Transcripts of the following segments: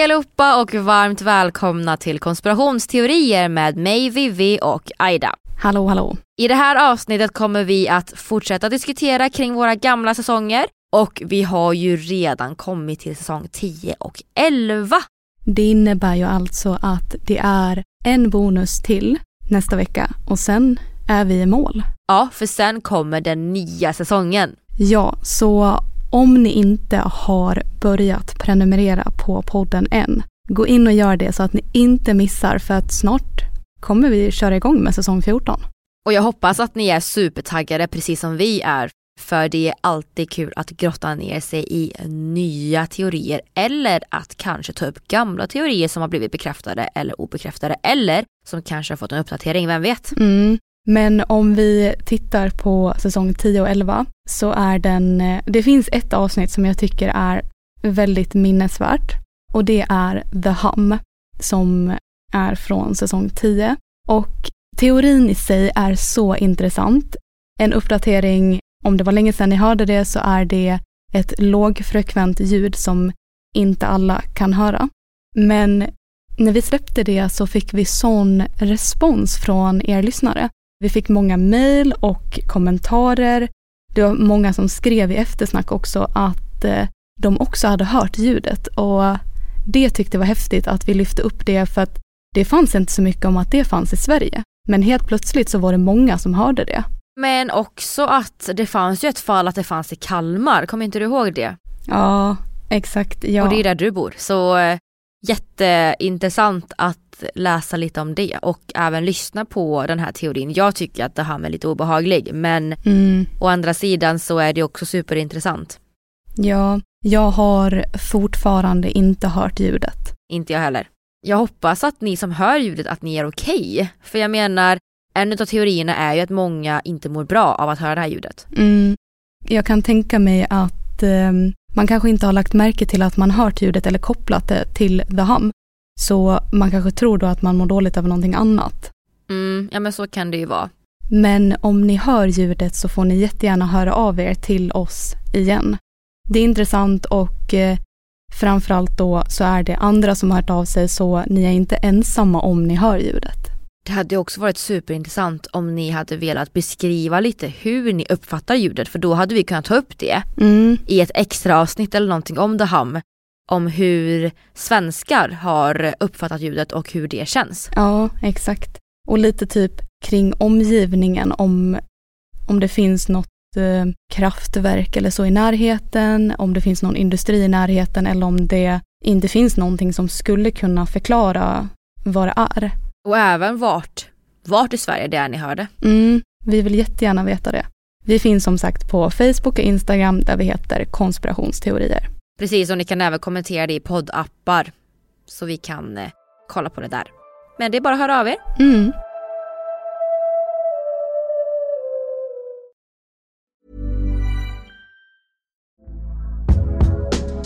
Hej allihopa och varmt välkomna till konspirationsteorier med mig Vivi och Aida. Hallå hallå. I det här avsnittet kommer vi att fortsätta diskutera kring våra gamla säsonger och vi har ju redan kommit till säsong 10 och 11. Det innebär ju alltså att det är en bonus till nästa vecka och sen är vi i mål. Ja, för sen kommer den nya säsongen. Ja, så om ni inte har börjat prenumerera på podden än, gå in och gör det så att ni inte missar för att snart kommer vi köra igång med säsong 14. Och jag hoppas att ni är supertaggade precis som vi är. För det är alltid kul att grotta ner sig i nya teorier eller att kanske ta upp gamla teorier som har blivit bekräftade eller obekräftade eller som kanske har fått en uppdatering, vem vet? Mm. Men om vi tittar på säsong 10 och 11 så är den, eh, det finns ett avsnitt som jag tycker är väldigt minnesvärt och det är The Hum som är från säsong 10. Och teorin i sig är så intressant. En uppdatering, om det var länge sedan ni hörde det så är det ett lågfrekvent ljud som inte alla kan höra. Men när vi släppte det så fick vi sån respons från er lyssnare. Vi fick många mejl och kommentarer. Det var många som skrev i eftersnack också att eh, de också hade hört ljudet och det tyckte var häftigt att vi lyfte upp det för att det fanns inte så mycket om att det fanns i Sverige. Men helt plötsligt så var det många som hörde det. Men också att det fanns ju ett fall att det fanns i Kalmar, kommer inte du ihåg det? Ja, exakt. Ja. Och det är där du bor. Så eh, jätteintressant att läsa lite om det och även lyssna på den här teorin. Jag tycker att det här är lite obehaglig men Mm. å andra sidan så är det också superintressant. Ja, jag har fortfarande inte hört ljudet. Inte jag heller. Jag hoppas att ni som hör ljudet att ni är okej. För jag menar, en av teorierna är ju att många inte mår bra av att höra det här ljudet. Mm. Jag kan tänka mig att eh, man kanske inte har lagt märke till att man hört ljudet eller kopplat det till The Hum. Så man kanske tror då att man mår dåligt av någonting annat. Mm, ja men så kan det ju vara. Men om ni hör ljudet så får ni jättegärna höra av er till oss igen. Det är intressant och eh, framförallt då så är det andra som har hört av sig så ni är inte ensamma om ni hör ljudet. Det hade också varit superintressant om ni hade velat beskriva lite hur ni uppfattar ljudet för då hade vi kunnat ta upp det Mm, i ett extra avsnitt eller någonting om The Hum. Om hur svenskar har uppfattat ljudet och hur det känns. ja, exakt. Och lite typ kring omgivningen om, om det finns något eh, kraftverk eller så i närheten, om det finns någon industri i närheten eller om det inte finns någonting som skulle kunna förklara vad det är. Och även vart, vart i Sverige det är ni hörde. Mm, vi vill jättegärna veta det. Vi finns som sagt på Facebook och Instagram där vi heter konspirationsteorier. Precis och ni kan även kommentera det i poddappar. Så vi kan eh, kolla på det där. Men det är bara att höra av er. Mm.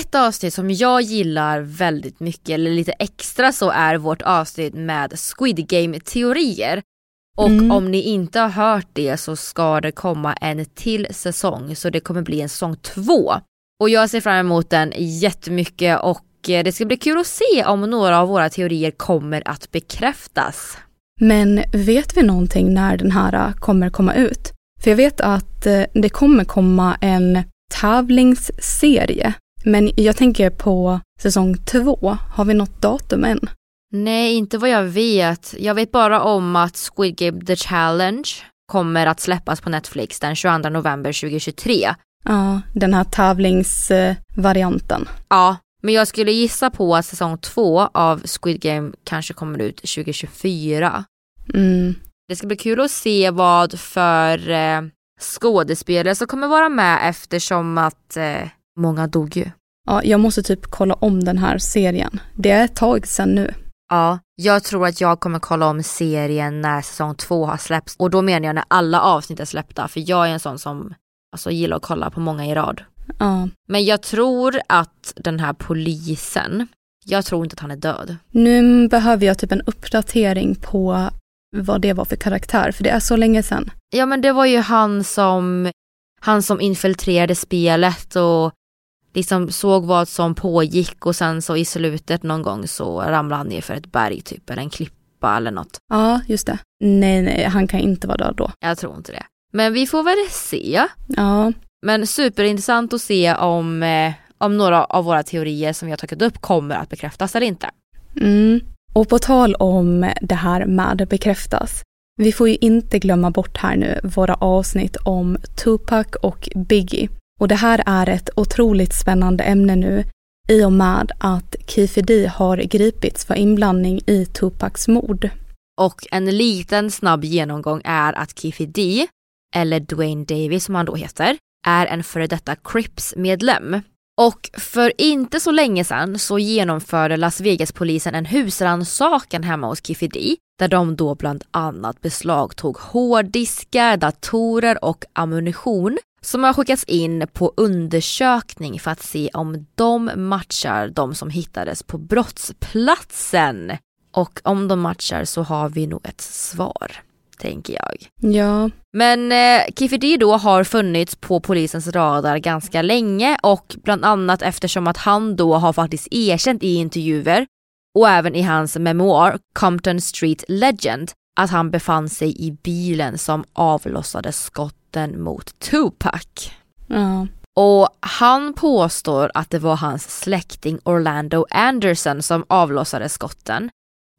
Ett avsnitt som jag gillar väldigt mycket, eller lite extra så, är vårt avsnitt med Squid Game-teorier. Och Mm. om ni inte har hört det så ska det komma en till säsong, så det kommer bli en säsong två. Och jag ser fram emot den jättemycket och eh, det ska bli kul att se om några av våra teorier kommer att bekräftas. Men vet vi någonting när den här äh, kommer komma ut? För jag vet att eh, det kommer komma en tävlingsserie. Men jag tänker på säsong två. Har vi något datum än? Nej, inte vad jag vet. Jag vet bara om att Squid Game The Challenge kommer att släppas på Netflix den 22 november 2023. Ja, den här tävlingsvarianten. Ja, men jag skulle gissa på att säsong två av Squid Game kanske kommer ut 2024. Mm. Det ska bli kul att se vad för eh, skådespelare som kommer vara med eftersom att eh, många dog ju. Ja, jag måste typ kolla om den här serien. Det är ett tag sedan nu. Ja, jag tror att jag kommer kolla om serien när säsong två har släppts och då menar jag när alla avsnitt är släppta för jag är en sån som alltså, gillar att kolla på många i rad. Ja. Men jag tror att den här polisen, jag tror inte att han är död. Nu behöver jag typ en uppdatering på vad det var för karaktär, för det är så länge sedan. Ja men det var ju han som, han som infiltrerade spelet och liksom såg vad som pågick och sen så i slutet någon gång så ramlade han ner för ett berg typ eller en klippa eller något. Ja, just det. Nej, nej, han kan inte vara död då. Jag tror inte det. Men vi får väl se. Ja, Men superintressant att se om, eh, om några av våra teorier som vi har tagit upp kommer att bekräftas eller inte. mm. Och på tal om det här med bekräftas. Vi får ju inte glömma bort här nu våra avsnitt om Tupac och Biggie. Och det här är ett otroligt spännande ämne nu i och med att Keefe har gripits för inblandning i Tupacs mord. Och en liten snabb genomgång är att Keefe eller Dwayne Davis som han då heter, är en före detta Crips-medlem. Och för inte så länge sedan så genomförde Las Vegas-polisen en husrannsakan hemma hos Keefe där de då bland annat beslagtog hårddiskar, datorer och ammunition som har skickats in på undersökning för att se om de matchar de som hittades på brottsplatsen. Och om de matchar så har vi nog ett svar, tänker jag. Ja, Men eh, Kifidi då har funnits på polisens radar ganska länge och bland annat eftersom att han då har faktiskt erkänt i intervjuer och även i hans memoar Compton Street Legend att han befann sig i bilen som avlossade skotten mot Tupac. ja, Och han påstår att det var hans släkting Orlando Anderson som avlossade skotten.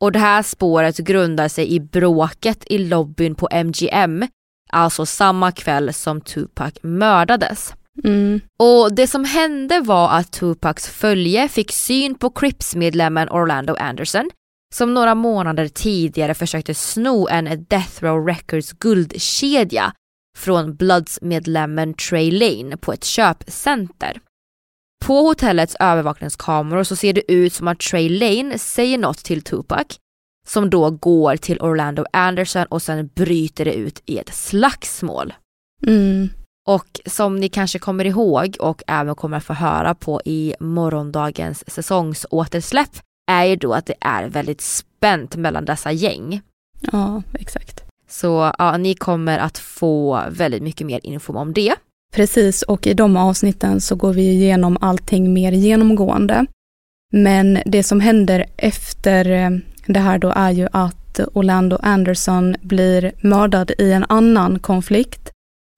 Och det här spåret grundar sig i bråket i lobbyn på MGM, alltså samma kväll som Tupac mördades. mm, Och det som hände var att Tupacs följe fick syn på Crips-medlemmen Orlando Anderson som några månader tidigare försökte sno en Death Row Records guldkedja från Bloods-medlemmen Trey Lane på ett köpcenter. På hotellets övervakningskameror så ser det ut som att Trey Lane säger något till Tupac som då går till Orlando Anderson och sen bryter det ut i ett slagsmål. mm, Och som ni kanske kommer ihåg och även kommer att få höra på i morgondagens säsongsåtersläpp är ju då att det är väldigt spänt mellan dessa gäng. Ja, exakt. Så ja, ni kommer att få väldigt mycket mer info om det. Precis, och i de avsnitten så går vi igenom allting mer genomgående. Men det som händer efter eh, det här då är ju att Orlando Anderson blir mördad i en annan konflikt.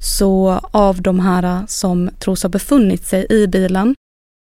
Så av de här som tros ha befunnit sig i bilen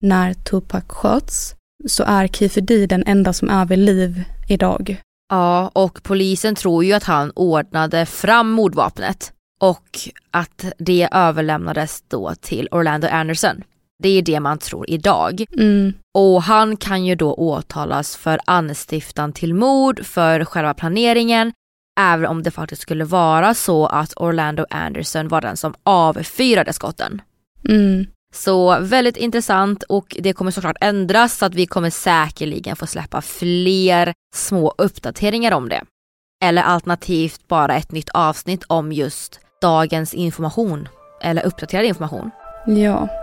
när Tupac sköts så är Kifedi D den enda som är vid liv idag. Ja, och polisen tror ju att han ordnade fram mordvapnet och att det överlämnades då till Orlando Anderson. Det är det man tror idag. Mm. Och han kan ju då åtalas för anstiftan till mord för själva planeringen, även om det faktiskt skulle vara så att Orlando Anderson var den som avfyrade skotten. Mm. Så väldigt intressant och det kommer såklart ändras så att vi kommer säkerligen få släppa fler små uppdateringar om det. Eller alternativt bara ett nytt avsnitt om just dagens information eller uppdaterad information. Ja.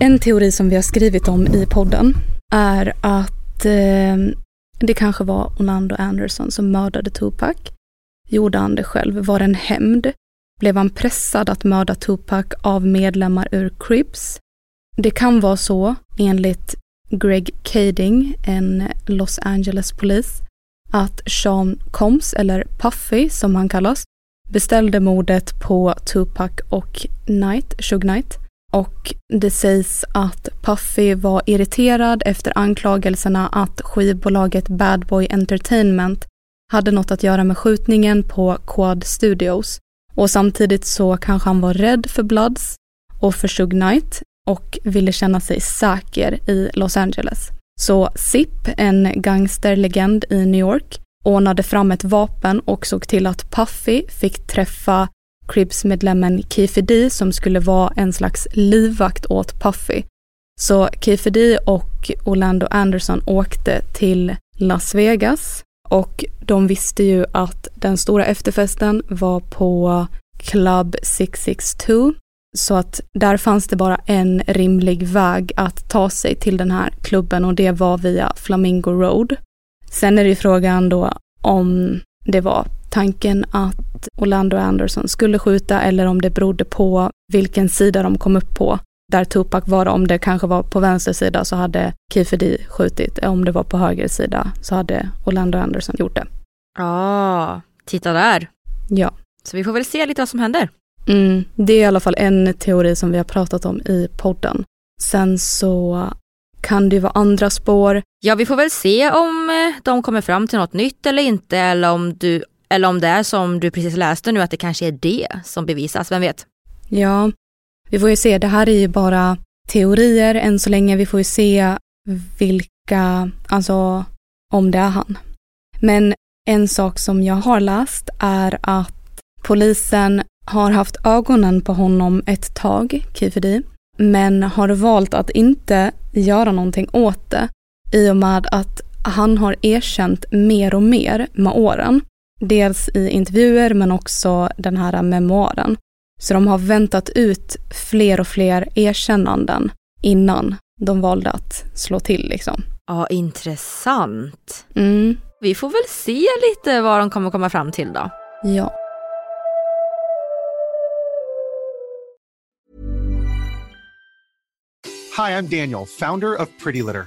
En teori som vi har skrivit om i podden är att eh, det kanske var Onando Anderson som mördade Tupac. Gjorde han det själv? Var det en hämnd? Blev han pressad att mörda Tupac av medlemmar ur Crips? Det kan vara så, enligt Greg Kading, en Los Angeles-polis, att Sean Combs, eller Puffy som han kallas, beställde mordet på Tupac och Knight, Shug Knight. Och det sägs att Puffy var irriterad efter anklagelserna att skivbolaget Bad Boy Entertainment hade något att göra med skjutningen på Quad Studios. Och samtidigt så kanske han var rädd för Bloods och för Suge Knight och ville känna sig säker i Los Angeles. Så Zip, en gangsterlegend i New York, ordnade fram ett vapen och såg till att Puffy fick träffa Cribs-medlemmen KFD som skulle vara en slags livvakt åt Puffy. Så KFD och Orlando Anderson åkte till Las Vegas och de visste ju att den stora efterfesten var på Club 662 så att där fanns det bara en rimlig väg att ta sig till den här klubben och det var via Flamingo Road. Sen är det ju frågan då om det var tanken att Orlando Anderson skulle skjuta eller om det berodde på vilken sida de kom upp på. där Tupac var, om det kanske var på vänster sida så hade Kiefer D skjutit, om det var på höger sida så hade Orlando Anderson gjort det. Ja, ah, titta där. Ja. Så vi får väl se lite vad som händer. Mm, det är i alla fall en teori som vi har pratat om i podden. Sen så kan det ju vara andra spår. Ja, vi får väl se om eh, de kommer fram till något nytt eller inte eller om, du, eller om det är som du precis läste nu att det kanske är det som bevisas, vem vet? Ja, vi får ju se. Det här är ju bara teorier än så länge. Vi får ju se vilka, alltså om det är han. Men en sak som jag har läst är att polisen har haft ögonen på honom ett tag, Kifedi, men har valt att inte göra någonting åt det i och med att han har erkänt mer och mer med åren. Dels i intervjuer men också den här memoaren. Så de har väntat ut fler och fler erkännanden innan de valde att slå till liksom. Ja, intressant. Mm. Vi får väl se lite vad de kommer komma fram till då. Ja. Hi, I'm Daniel, founder of Pretty Litter.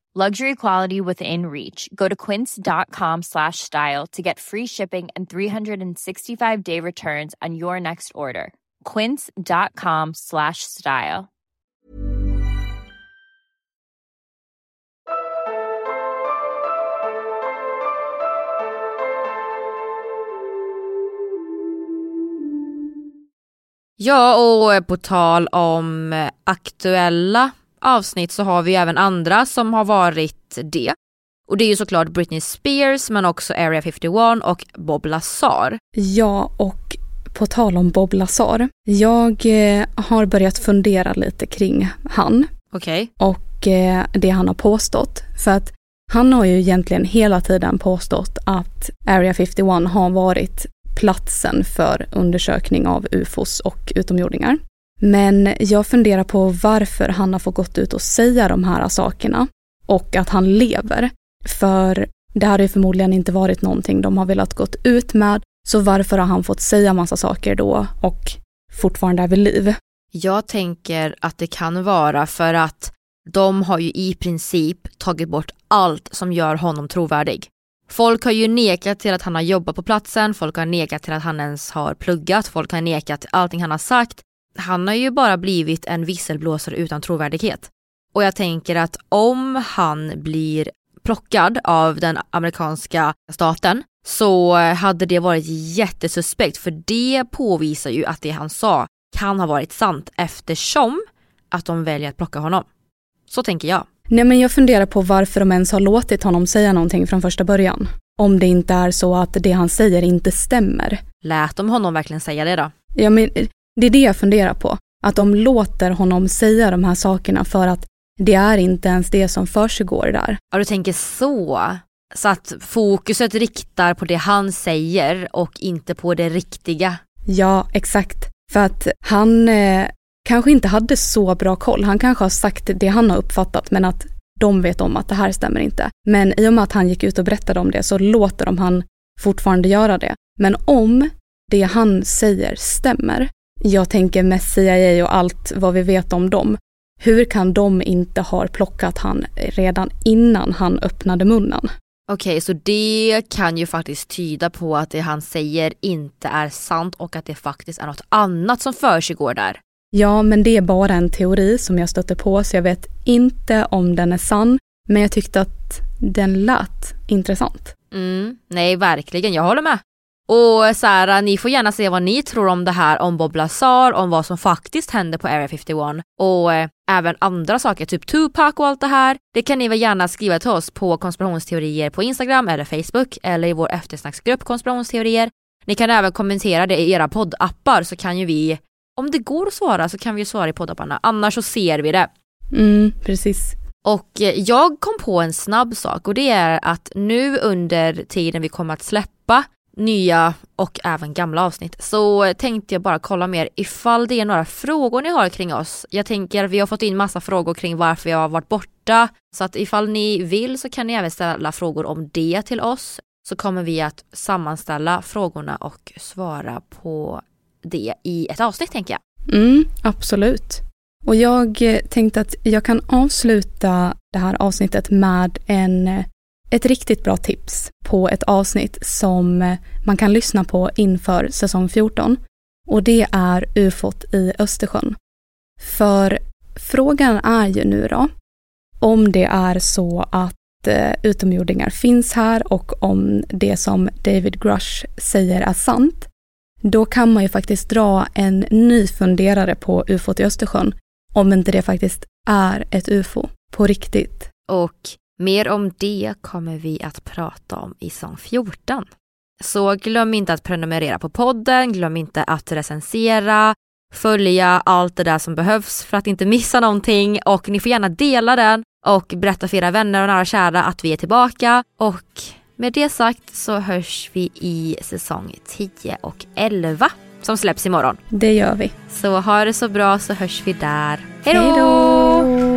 Luxury quality within reach. Go to quince.com slash style to get free shipping and 365 day returns on your next order. Quince.com slash style. Ja, och på tal om eh, aktuella avsnitt så har vi även andra som har varit det. Och det är ju såklart Britney Spears men också Area 51 och Bob Lazar. Ja, och på tal om Bob Lazar. Jag eh, har börjat fundera lite kring han. Okej. Okay. Och eh, det han har påstått. För att han har ju egentligen hela tiden påstått att Area 51 har varit platsen för undersökning av ufos och utomjordingar. Men jag funderar på varför han har fått gått ut och säga de här sakerna och att han lever. För det hade förmodligen inte varit någonting de har velat gått ut med. Så varför har han fått säga massa saker då och fortfarande är vid liv? Jag tänker att det kan vara för att de har ju i princip tagit bort allt som gör honom trovärdig. Folk har ju nekat till att han har jobbat på platsen, folk har nekat till att han ens har pluggat, folk har nekat till allting han har sagt. Han har ju bara blivit en visselblåsare utan trovärdighet. Och jag tänker att om han blir plockad av den amerikanska staten så hade det varit jättesuspekt för det påvisar ju att det han sa kan ha varit sant eftersom att de väljer att plocka honom. Så tänker jag. Nej men jag funderar på varför de ens har låtit honom säga någonting från första början. Om det inte är så att det han säger inte stämmer. Lät de honom verkligen säga det då? Ja men det är det jag funderar på. Att de låter honom säga de här sakerna för att det är inte ens det som försiggår där. Ja du tänker så. Så att fokuset riktar på det han säger och inte på det riktiga. Ja, exakt. För att han eh, kanske inte hade så bra koll. Han kanske har sagt det han har uppfattat men att de vet om att det här stämmer inte. Men i och med att han gick ut och berättade om det så låter de han fortfarande göra det. Men om det han säger stämmer, jag tänker med CIA och allt vad vi vet om dem, hur kan de inte ha plockat han redan innan han öppnade munnen? Okej, okay, så det kan ju faktiskt tyda på att det han säger inte är sant och att det faktiskt är något annat som försiggår där. Ja, men det är bara en teori som jag stötte på så jag vet inte om den är sann. Men jag tyckte att den lät intressant. Mm, nej verkligen, jag håller med. Och så här, ni får gärna säga vad ni tror om det här, om Bob Lazar, om vad som faktiskt hände på Area 51 och eh, även andra saker, typ Tupac och allt det här. Det kan ni väl gärna skriva till oss på konspirationsteorier på Instagram eller Facebook eller i vår eftersnacksgrupp konspirationsteorier. Ni kan även kommentera det i era poddappar så kan ju vi, om det går att svara så kan vi ju svara i poddapparna, annars så ser vi det. Mm, precis. Och eh, jag kom på en snabb sak och det är att nu under tiden vi kommer att släppa nya och även gamla avsnitt så eh, tänkte jag bara kolla mer ifall det är några frågor ni har kring oss. Jag tänker vi har fått in massa frågor kring varför jag har varit borta så att ifall ni vill så kan ni även ställa frågor om det till oss så kommer vi att sammanställa frågorna och svara på det i ett avsnitt tänker jag. Mm, absolut. Och jag eh, tänkte att jag kan avsluta det här avsnittet med en eh, ett riktigt bra tips på ett avsnitt som eh, man kan lyssna på inför säsong 14 och det är UFOt i Östersjön. För frågan är ju nu då om det är så att eh, utomjordingar finns här och om det som David Grush säger är sant, då kan man ju faktiskt dra en ny funderare på UFOt i Östersjön om inte det faktiskt är ett UFO på riktigt. Och Mer om det kommer vi att prata om i säsong 14. Så glöm inte att prenumerera på podden, glöm inte att recensera, följa allt det där som behövs för att inte missa någonting och ni får gärna dela den och berätta för era vänner och nära och kära att vi är tillbaka och med det sagt så hörs vi i säsong 10 och 11 som släpps imorgon. Det gör vi. Så ha det så bra så hörs vi där. Hej då!